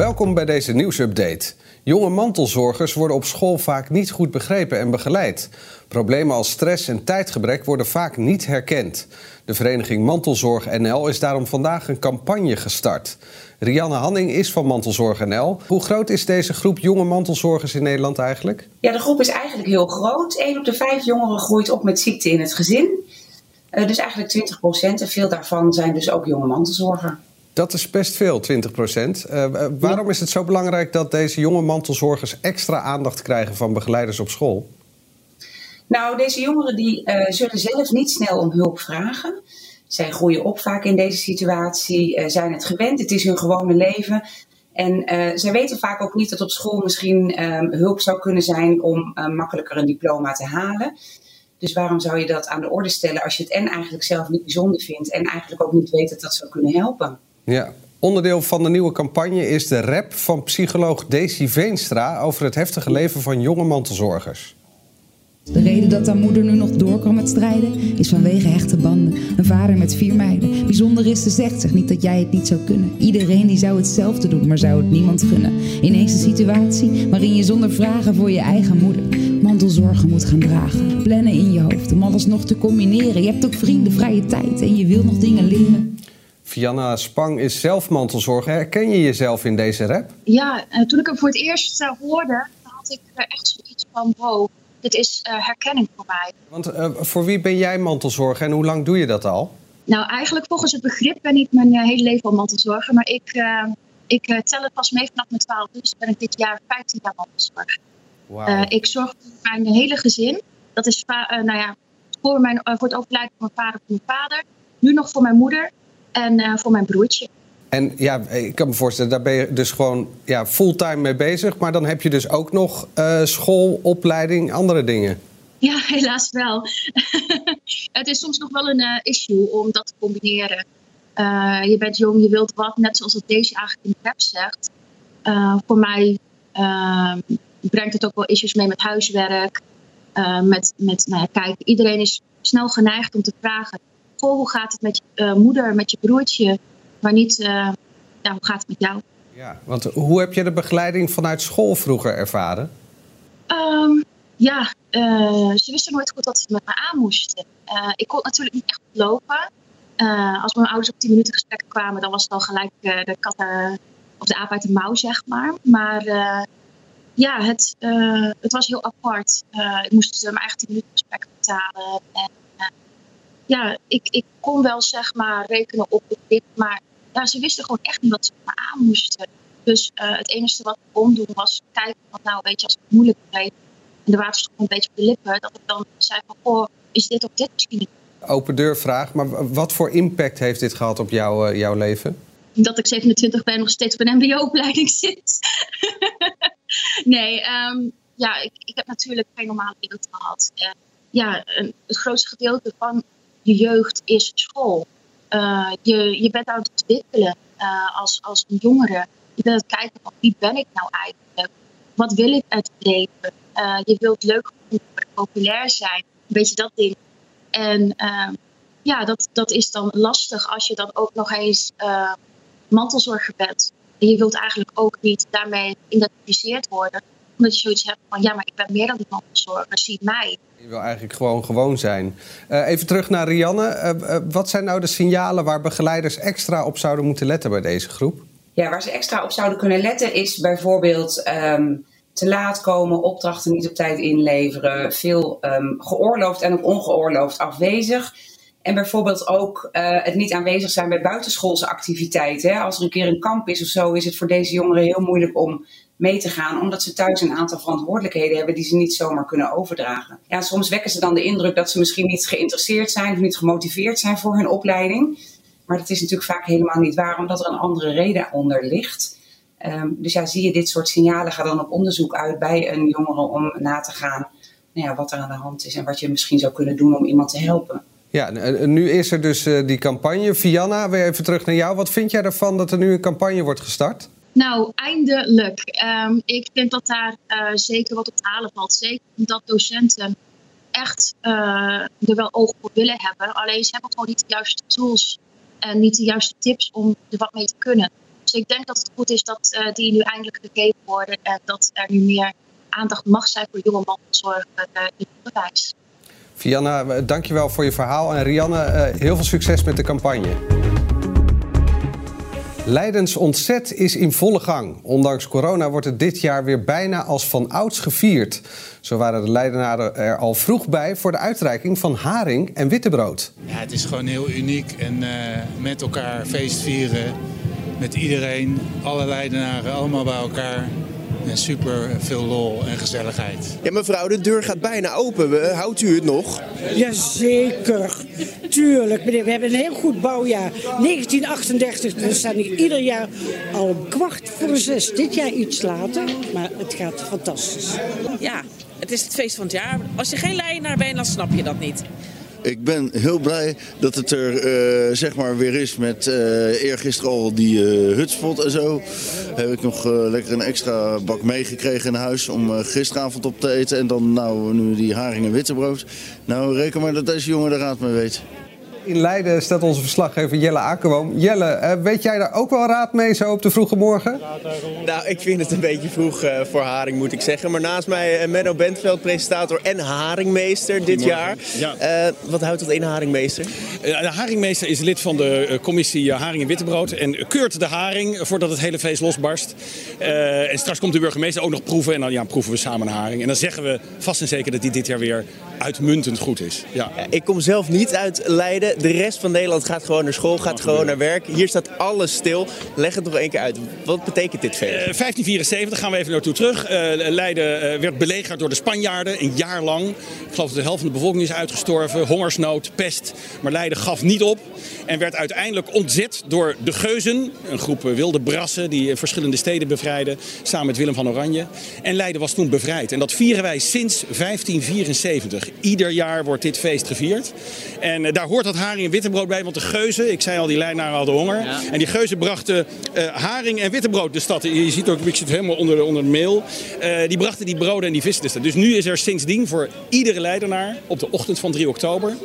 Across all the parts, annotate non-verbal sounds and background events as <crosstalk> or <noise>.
Welkom bij deze nieuwsupdate. Jonge mantelzorgers worden op school vaak niet goed begrepen en begeleid. Problemen als stress en tijdgebrek worden vaak niet herkend. De vereniging Mantelzorg NL is daarom vandaag een campagne gestart. Rianne Hanning is van Mantelzorg NL. Hoe groot is deze groep jonge mantelzorgers in Nederland eigenlijk? Ja, de groep is eigenlijk heel groot. Eén op de vijf jongeren groeit op met ziekte in het gezin. Uh, dus eigenlijk 20 procent. En veel daarvan zijn dus ook jonge mantelzorger. Dat is best veel, 20 procent. Uh, waarom is het zo belangrijk dat deze jonge mantelzorgers extra aandacht krijgen van begeleiders op school? Nou, deze jongeren die, uh, zullen zelf niet snel om hulp vragen. Zij groeien op vaak in deze situatie, zijn het gewend, het is hun gewone leven. En zij weten vaak ook niet dat op school misschien ehm, hulp zou kunnen zijn om makkelijker een diploma te halen. Dus waarom zou je dat aan de orde stellen als je het en eigenlijk zelf niet bijzonder vindt en eigenlijk ook niet weet dat dat zou kunnen helpen? Ja. Onderdeel van de nieuwe campagne is de rap van psycholoog Daisy Veenstra over het heftige leven van jonge mantelzorgers. De reden dat haar moeder nu nog door kan met strijden is vanwege hechte banden. Een vader met vier meiden. Bijzonder is, ze zegt zich niet dat jij het niet zou kunnen. Iedereen die zou hetzelfde doen, maar zou het niemand gunnen. Ineens een situatie waarin je zonder vragen voor je eigen moeder mantelzorgen moet gaan dragen. Plannen in je hoofd om alles nog te combineren. Je hebt ook vrienden, vrije tijd en je wil nog dingen leren. Fianna Spang is zelf mantelzorger. Herken je jezelf in deze rap? Ja, uh, toen ik hem voor het eerst uh, hoorde, had ik er echt zoiets van: wow, dit is uh, herkenning voor mij. Want voor wie ben jij mantelzorger en hoe lang doe je dat al? Nou, eigenlijk volgens het begrip ben ik mijn hele leven al mantelzorger. Maar ik, ik tel het pas mee vanaf mijn 12, dus ben ik dit jaar 15 jaar mantelzorger. Wow. ik zorg voor mijn hele gezin. Dat is nou ja, voor, mijn, voor het overlijden van mijn vader en mijn vader. Nu nog voor mijn moeder en uh, voor mijn broertje. En ja, ik kan me voorstellen, daar ben je dus gewoon ja, fulltime mee bezig. Maar dan heb je dus ook nog uh, school, opleiding, andere dingen. Ja, <laughs> helaas wel. <laughs> het is soms nog wel een uh, issue om dat te combineren. je bent jong, je wilt wat, net zoals het deze eigenlijk in de web zegt. voor mij ehm, brengt het ook wel issues mee met huiswerk. met, met nou ja, kijk, iedereen is snel geneigd om te vragen hoe gaat het met je uh, moeder, met je broertje, maar niet uh, ja, hoe gaat het met jou? Ja, want hoe heb je de begeleiding vanuit school vroeger ervaren? Um, ja, uh, ze wisten nooit goed wat ze met me aan moesten. ik kon natuurlijk niet echt lopen. als mijn ouders op 10 minuten gesprek kwamen, dan was het al gelijk de kat of de aap uit de mouw, zeg maar. Maar ja, het, het was heel apart. ik moest mijn eigen 10 minuten gesprek betalen. En ja, ik, ik kon wel zeg maar rekenen op dit, maar ja, ze wisten gewoon echt niet wat ze me aan moesten. Dus uh, het enige wat ik kon doen was kijken van nou weet je, als het moeilijk bleef en de water stond een beetje op de lippen, dat ik dan zei van oh, is dit of dit misschien Open deur vraag, maar wat voor impact heeft dit gehad op jou, uh, jouw leven? Dat ik 27 ben nog steeds op een mbo-opleiding <laughs> zit. nee, um, ja, ik, ik heb natuurlijk geen normale jeugd gehad. En ja, een, het grootste gedeelte van je jeugd is school. Uh, je, je bent aan het ontwikkelen uh, als, als een jongere. Je bent aan het kijken van wie ben ik nou eigenlijk? Wat wil ik uit het leven? Uh, je wilt leuk populair zijn. Een beetje dat ding. En ehm, ja, dat, dat is dan lastig als je dan ook nog eens mantelzorger bent. En je wilt eigenlijk ook niet daarmee geïdentificeerd worden. Omdat je zoiets hebt van ja, maar ik ben meer dan die mantelzorger. Zie mij. Je wil eigenlijk gewoon gewoon zijn. Uh, even terug naar Rianne. Uh, uh, wat zijn nou de signalen waar begeleiders extra op zouden moeten letten bij deze groep? Ja, waar ze extra op zouden kunnen letten is bijvoorbeeld um, te laat komen, opdrachten niet op tijd inleveren, veel um, geoorloofd en ook ongeoorloofd afwezig. En bijvoorbeeld ook het niet aanwezig zijn bij buitenschoolse activiteiten. Hè. Als er een keer een kamp is of zo, is het voor deze jongeren heel moeilijk om mee te gaan, omdat ze thuis een aantal verantwoordelijkheden hebben die ze niet zomaar kunnen overdragen. Ja, soms wekken ze dan de indruk dat ze misschien niet geïnteresseerd zijn of niet gemotiveerd zijn voor hun opleiding. Maar dat is natuurlijk vaak helemaal niet waar, omdat er een andere reden onder ligt. Ehm, dus ja, zie je dit soort signalen, ga dan op onderzoek uit bij een jongere om na te gaan nou ja, wat er aan de hand is en wat je misschien zou kunnen doen om iemand te helpen. Ja, nu is er dus die campagne. Vianna, weer even terug naar jou. Wat vind jij ervan dat er nu een campagne wordt gestart? Nou, eindelijk. Ehm, ik denk dat daar zeker wat op te halen valt. Zeker omdat docenten echt uh, er wel oog voor willen hebben. Alleen ze hebben gewoon niet de juiste tools en niet de juiste tips om er wat mee te kunnen. Dus ik denk dat het goed is dat uh, die nu eindelijk gegeven worden en dat er nu meer aandacht mag zijn voor jonge mantelzorg in het onderwijs. Vianna, dankjewel voor je verhaal. En Rianne, heel veel succes met de campagne. Leidens ontzet is in volle gang. Ondanks corona wordt het dit jaar weer bijna als van ouds gevierd. Zo waren de Leidenaren er al vroeg bij voor de uitreiking van haring en wittebrood. Ja, het is gewoon heel uniek en uh, met elkaar feest vieren. Met iedereen, alle Leidenaren, allemaal bij elkaar. En super veel lol en gezelligheid. Ja, mevrouw, de deur gaat bijna open. Houdt u het nog? Jazeker. Tuurlijk, meneer. We hebben een heel goed bouwjaar. 1938. We staan hier ieder jaar al kwart voor zes. Dit jaar iets later. Maar het gaat fantastisch. Ja, het is het feest van het jaar. Als je geen leienaar bent, dan snap je dat niet. Ik ben heel blij dat het er uh, zeg maar weer is met uh, eergisteren al die uh, hutspot en zo. Heb ik nog lekker een extra bak meegekregen in huis om gisteravond op te eten. En dan nou nu die haring en wittebrood. Nou reken maar dat deze jongen de raad mee weet. In Leiden staat onze verslaggever Jelle Akerboom. Jelle, weet jij daar ook wel raad mee zo op de vroege morgen? Nou, ik vind het een beetje vroeg uh, voor Haring, moet ik zeggen. Maar naast mij uh, Menno Bentveld, presentator en Haringmeester dit jaar. Ja. Uh, wat houdt dat in, Haringmeester? de Haringmeester is lid van de commissie Haring en Wittebrood. En keurt de haring voordat het hele feest losbarst. en straks komt de burgemeester ook nog proeven. En dan ja, proeven we samen een haring. En dan zeggen we vast en zeker dat die dit jaar weer uitmuntend goed is. Ja. ik kom zelf niet uit Leiden. De rest van Nederland gaat gewoon naar school, gaat gewoon naar werk. Hier staat alles stil. Leg het nog één keer uit. Wat betekent dit feest? Uh, 1574 gaan we even naartoe terug. Uh, Leiden uh, werd belegerd door de Spanjaarden een jaar lang. Ik geloof dat de helft van de bevolking is uitgestorven. Hongersnood, pest. Maar Leiden gaf niet op. En werd uiteindelijk ontzet door de Geuzen. Een groep wilde brassen die verschillende steden bevrijden. Samen met Willem van Oranje. En Leiden was toen bevrijd. En dat vieren wij sinds 1574. Ieder jaar wordt dit feest gevierd. En daar hoort dat haring en wittebrood bij. Want de geuzen, ik zei al, die lijnaren hadden honger. En die geuzen brachten uh, haring en wittebrood de stad. Je ziet ook, ik zit helemaal onder de, onder de meel. Uh, die brachten die broden en die vissen de stad. Dus nu is er sindsdien voor iedere leidenaar op de ochtend van 3 oktober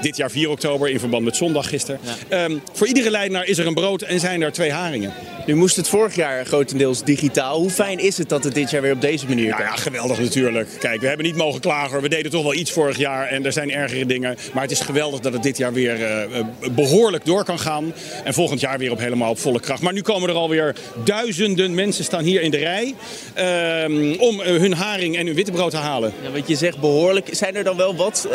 dit jaar 4 oktober in verband met zondag gisteren. Ja. Um, voor iedere leidenaar is er een brood en zijn er twee haringen. Nu moest het vorig jaar grotendeels digitaal. Hoe fijn is het dat het dit jaar weer op deze manier kan? Ja, ja, geweldig natuurlijk. Kijk, we hebben niet mogen klagen. We deden toch wel iets vorig jaar en er zijn ergere dingen. Maar het is geweldig dat het dit jaar weer uh, behoorlijk door kan gaan. En volgend jaar weer op helemaal op volle kracht. Maar nu komen er alweer duizenden mensen staan hier in de rij uh, om uh, hun haring en hun wittebrood te halen. Ja, want je zegt behoorlijk. Zijn er dan wel wat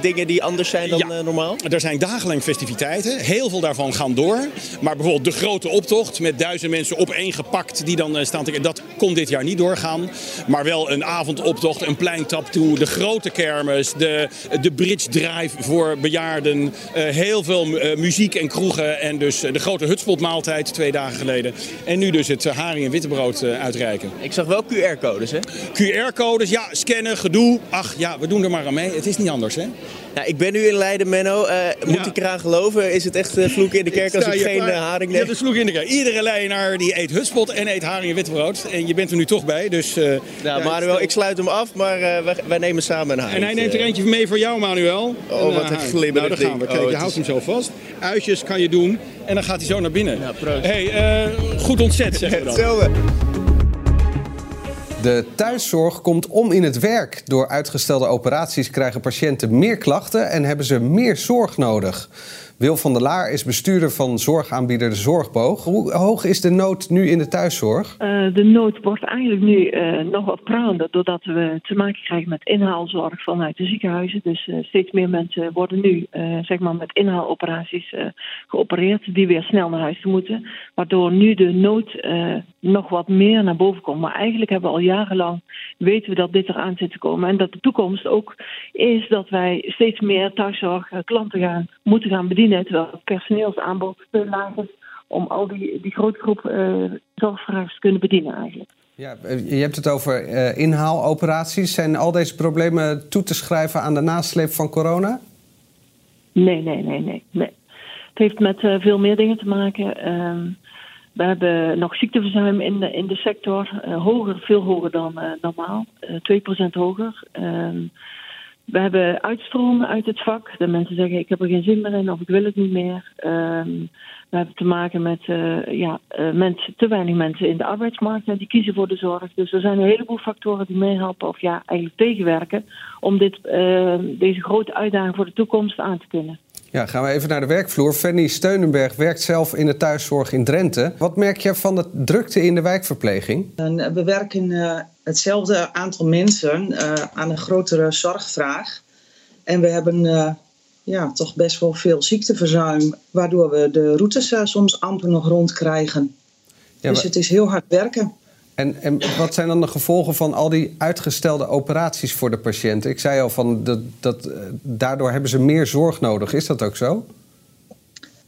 dingen die anders zijn dan ja, normaal? Er zijn dagelijks festiviteiten. Heel veel daarvan gaan door. Maar bijvoorbeeld de grote optocht met duizend mensen opeengepakt die dan staan te Dat kon dit jaar niet doorgaan. Maar wel een avondoptocht, een pleintap toe, de grote kermis, de, de bridge drive voor bejaarden. Uh, heel veel uh, muziek en kroegen. En dus de grote hutspotmaaltijd twee dagen geleden. En nu dus het haring en wittebrood uitreiken. Ik zag wel QR-codes, hè? QR-codes, ja, scannen, gedoe. Ach ja, we doen er maar aan mee. Het is niet anders, hè? Nou, ik ben nu in Leiden, Menno. Uh, moet ja. ik eraan geloven? Is het echt uh, vloeken in de kerk als ik geen uh, haring neem? Ja, dat is vloeken in de kerk. Iedere Leidenaar die eet hutspot en eet haring en wittebrood. En je bent er nu toch bij, dus... nou, ja, Manuel, ik sluit hem af, maar wij, wij, nemen samen een haring. En hij neemt er eentje mee voor jou, Manuel. Oh, wat een glibberig Nou, daar gaan we. Kijk, oh, je houdt hem zo vast. Uitjes kan je doen en dan gaat hij zo naar binnen. Ja, proost. hey, goed ontzet, zeggen we dan. Hetzelfde. De thuiszorg komt om in het werk. Door uitgestelde operaties krijgen patiënten meer klachten en hebben ze meer zorg nodig. Wil van der Laar is bestuurder van zorgaanbieder De Zorgboog. Hoe hoog is de nood nu in de thuiszorg? Uh, de nood wordt eigenlijk nu uh, nog wat prander... doordat we te maken krijgen met inhaalzorg vanuit de ziekenhuizen. Dus uh, steeds meer mensen worden nu zeg maar met inhaaloperaties geopereerd... die weer snel naar huis moeten. Waardoor nu de nood nog wat meer naar boven komt. Maar eigenlijk hebben we al jarenlang weten we dat dit eraan zit te komen. En dat de toekomst ook is dat wij steeds meer thuiszorg klanten gaan, moeten gaan bedienen terwijl het personeelsaanbod veel lager om al die, die grote groep uh, zorgvragers te kunnen bedienen eigenlijk. Ja, je hebt het over uh, inhaaloperaties. Zijn al deze problemen toe te schrijven aan de nasleep van corona? Nee, nee, nee, nee. nee. Het heeft met uh, veel meer dingen te maken. Um, we hebben nog ziekteverzuim in de, in de sector. Uh, hoger, veel hoger dan normaal. 2% hoger. Um, we hebben uitstromen uit het vak. De mensen zeggen: Ik heb er geen zin meer in of ik wil het niet meer. Um, we hebben te maken met uh, ja, uh, mensen, te weinig mensen in de arbeidsmarkt die kiezen voor de zorg. Dus er zijn een heleboel factoren die meehelpen of ja, eigenlijk tegenwerken om dit, uh, deze grote uitdaging voor de toekomst aan te kunnen. Ja, gaan we even naar de werkvloer. Fanny Steunenberg werkt zelf in de thuiszorg in Drenthe. Wat merk je van de drukte in de wijkverpleging? We werken hetzelfde aantal mensen aan een grotere zorgvraag. En we hebben ja, toch best wel veel ziekteverzuim, waardoor we de routes soms amper nog rondkrijgen. Ja, dus het is heel hard werken. En, en wat zijn dan de gevolgen van al die uitgestelde operaties voor de patiënten? Ik zei al, van dat, dat, uh, daardoor hebben ze meer zorg nodig. Is dat ook zo?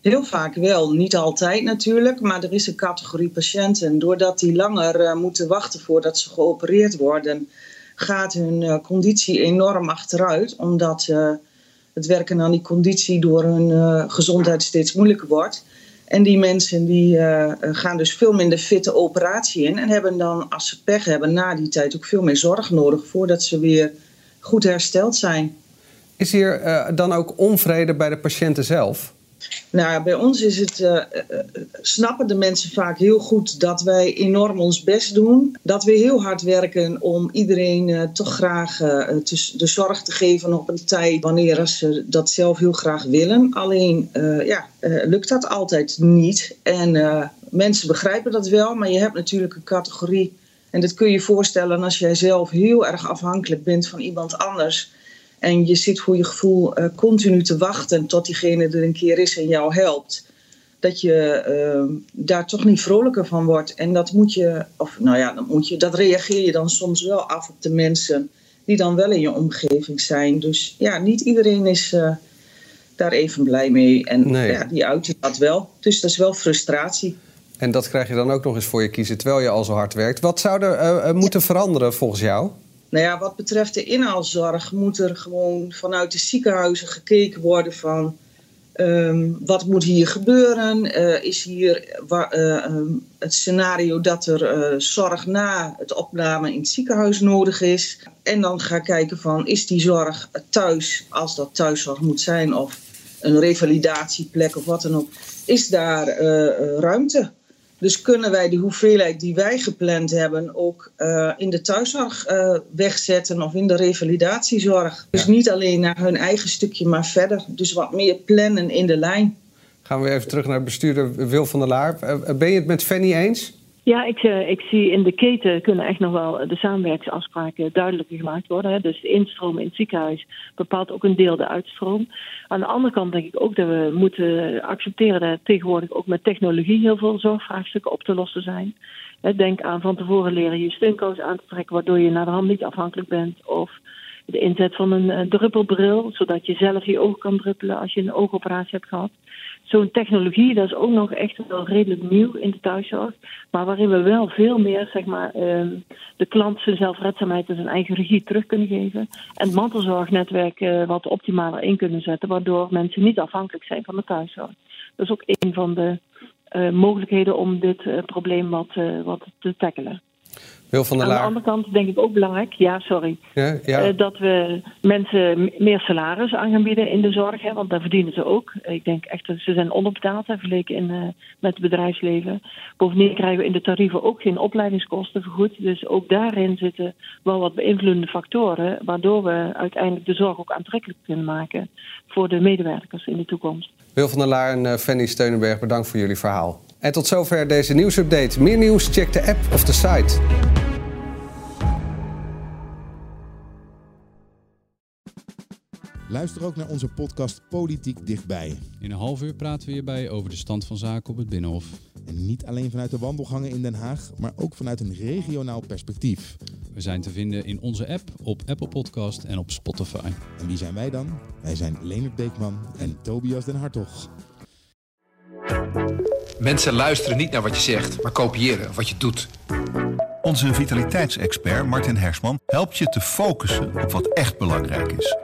Heel vaak wel. Niet altijd natuurlijk, maar er is een categorie patiënten. Doordat die langer uh, moeten wachten voordat ze geopereerd worden, gaat hun conditie enorm achteruit. Omdat het werken aan die conditie door hun gezondheid steeds moeilijker wordt. En die mensen die uh, gaan dus veel minder fitte operatie in en hebben dan, als ze pech hebben, na die tijd ook veel meer zorg nodig voordat ze weer goed hersteld zijn. Is hier uh, dan ook onvrede bij de patiënten zelf? Nou, bij ons is het, uh, snappen de mensen vaak heel goed dat wij enorm ons best doen. Dat we heel hard werken om iedereen uh, toch graag de zorg te geven op een tijd wanneer ze dat zelf heel graag willen. Alleen ja, lukt dat altijd niet. En mensen begrijpen dat wel, maar je hebt natuurlijk een categorie. En dat kun je je voorstellen als jij zelf heel erg afhankelijk bent van iemand anders en je zit voor je gevoel uh, continu te wachten tot diegene er een keer is en jou helpt. Dat je uh, daar toch niet vrolijker van wordt. En dat moet je, of nou ja, dat, moet je, dat reageer je dan soms wel af op de mensen die dan wel in je omgeving zijn. Dus ja, niet iedereen is uh, daar even blij mee. En nee. ja, die uiten dat wel. Dus dat is wel frustratie. En dat krijg je dan ook nog eens voor je kiezen terwijl je al zo hard werkt. Wat zou er moeten veranderen volgens jou? Nou ja, wat betreft de inhaalzorg moet er gewoon vanuit de ziekenhuizen gekeken worden van um, wat moet hier gebeuren? Uh, is hier uh, um, het scenario dat er uh, zorg na het opname in het ziekenhuis nodig is? En dan ga kijken van is die zorg thuis, als dat thuiszorg moet zijn, of een revalidatieplek of wat dan ook, is daar ruimte? Dus kunnen wij die hoeveelheid die wij gepland hebben ook uh, in de thuiszorg uh, wegzetten of in de revalidatiezorg. Dus niet alleen naar hun eigen stukje, maar verder. Dus wat meer plannen in de lijn. Gaan we even terug naar bestuurder Wil van der Laar. Uh, ben je het met Fanny eens? Ja, ik, uh, ik zie in de keten kunnen echt nog wel de samenwerkingsafspraken duidelijker gemaakt worden. Dus de instroom in het ziekenhuis bepaalt ook een deel de uitstroom. Aan de andere kant denk ik ook dat we moeten accepteren dat tegenwoordig ook met technologie heel veel zorgvraagstukken op te lossen zijn. Denk aan van tevoren leren je steuncoach aan te trekken, waardoor je naar de hand niet afhankelijk bent. Of de inzet van een druppelbril, zodat je zelf je oog kan druppelen als je een oogoperatie hebt gehad zo'n technologie, dat is ook nog echt wel redelijk nieuw in de thuiszorg. Maar waarin we wel veel meer, zeg maar, uh, de klant zijn zelfredzaamheid en zijn eigen regie terug kunnen geven. En het mantelzorgnetwerk uh, wat optimaler in kunnen zetten, waardoor mensen niet afhankelijk zijn van de thuiszorg. Dat is ook een van de uh, mogelijkheden om dit probleem wat, wat te tackelen. Wil van der Aan de andere kant denk ik ook belangrijk, ja, sorry, ja, ja. Uh, dat we mensen meer salaris aan gaan bieden in de zorg, hè, want daar verdienen ze ook. Ik denk echt dat ze zijn onderbetaald hè, vergeleken in, uh, met het bedrijfsleven. Bovendien krijgen we in de tarieven ook geen opleidingskosten vergoed. Dus ook daarin zitten wel wat beïnvloedende factoren, waardoor we uiteindelijk de zorg ook aantrekkelijk kunnen maken voor de medewerkers in de toekomst. Wil van der Laar en uh, Fanny Steunenberg, bedankt voor jullie verhaal. En tot zover deze nieuwsupdate. Meer nieuws, check de app of de site. Luister ook naar onze podcast Politiek Dichtbij. In een half uur praten we hierbij over de stand van zaken op het Binnenhof. En niet alleen vanuit de wandelgangen in Den Haag, maar ook vanuit een regionaal perspectief. We zijn te vinden in onze app, op Apple Podcast en op Spotify. En wie zijn wij dan? Wij zijn Leonard Beekman en Tobias den Hartog. Mensen luisteren niet naar wat je zegt, maar kopiëren wat je doet. Onze vitaliteitsexpert Martin Hersman helpt je te focussen op wat echt belangrijk is.